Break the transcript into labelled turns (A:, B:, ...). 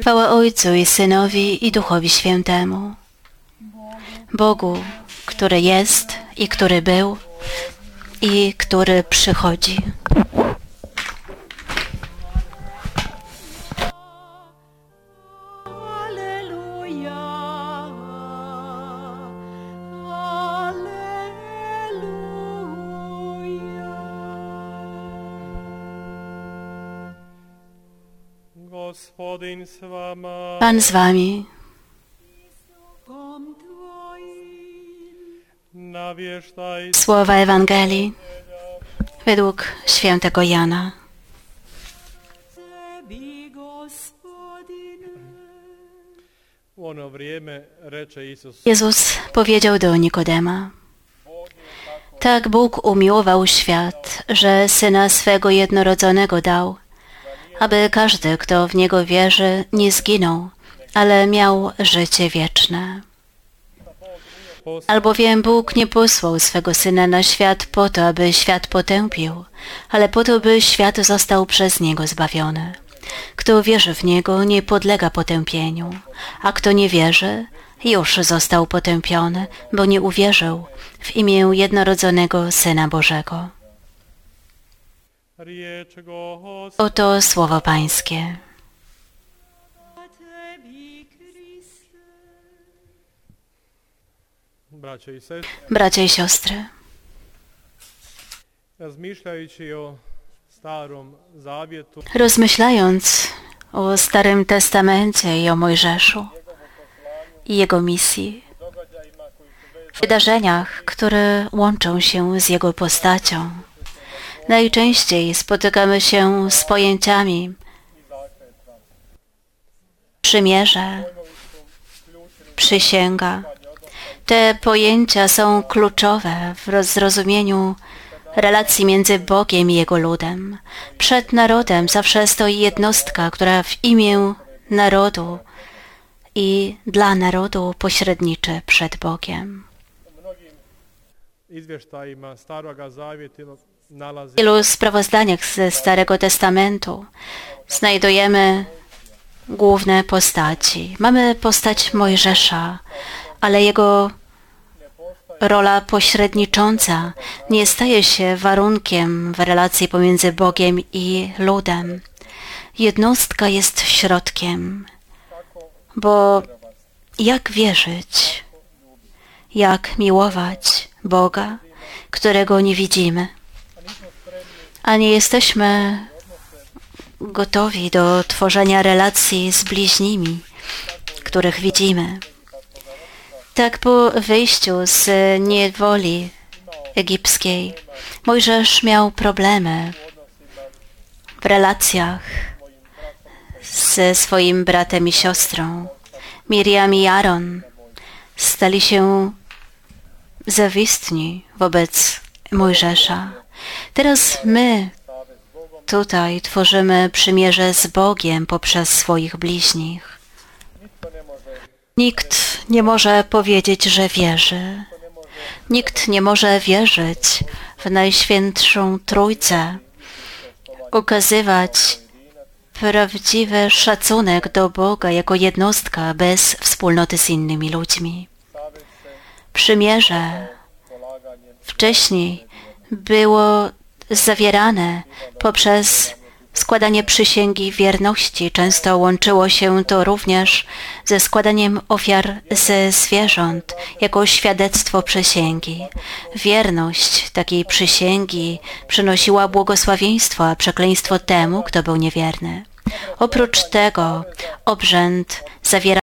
A: Chwała Ojcu i Synowi i Duchowi Świętemu. Bogu, który jest i który był i który przychodzi. Pan z wami. Słowa Ewangelii według świętego Jana. Jezus powiedział do Nikodema: Tak Bóg umiłował świat, że syna swego jednorodzonego dał, aby każdy, kto w niego wierzy, nie zginął, ale miał życie wieczne. Albowiem Bóg nie posłał swego syna na świat po to, aby świat potępił, ale po to, by świat został przez niego zbawiony. Kto wierzy w niego, nie podlega potępieniu, a kto nie wierzy, już został potępiony, bo nie uwierzył w imię jednorodzonego syna Bożego. Oto słowo Pańskie. Bracia i siostry, rozmyślając o Starym Testamencie i o Mojżeszu i jego misji, wydarzeniach, które łączą się z jego postacią, najczęściej spotykamy się z pojęciami przymierze, przysięga. Te pojęcia są kluczowe w zrozumieniu relacji między Bogiem i Jego ludem. Przed narodem zawsze stoi jednostka, która w imię narodu i dla narodu pośredniczy przed Bogiem.
B: izvještajima staroga
A: W wielu sprawozdaniach ze Starego Testamentu znajdujemy główne postaci. Mamy postać Mojżesza, ale jego rola pośrednicząca nie staje się warunkiem w relacji pomiędzy Bogiem i ludem. Jednostka jest środkiem, bo jak wierzyć, jak miłować Boga, którego nie widzimy, a nie jesteśmy gotowi do tworzenia relacji z bliźnimi, których widzimy. Tak po wyjściu z niewoli egipskiej Mojżesz miał problemy w relacjach ze swoim bratem i siostrą. Miriam i Aaron stali się zawistni wobec Mojżesza. Teraz my tutaj tworzymy przymierze z Bogiem poprzez swoich bliźnich. Nikt nie może powiedzieć, że wierzy. Nikt nie może wierzyć w Najświętszą Trójcę, ukazywać prawdziwy szacunek do Boga jako jednostka bez wspólnoty z innymi ludźmi. Przymierze wcześniej było zawierane poprzez składanie przysięgi wierności. Często łączyło się to również ze składaniem ofiar ze zwierząt jako świadectwo przysięgi. Wierność takiej przysięgi przynosiła błogosławieństwo, a przekleństwo temu, kto był niewierny. Oprócz tego obrzęd zawiera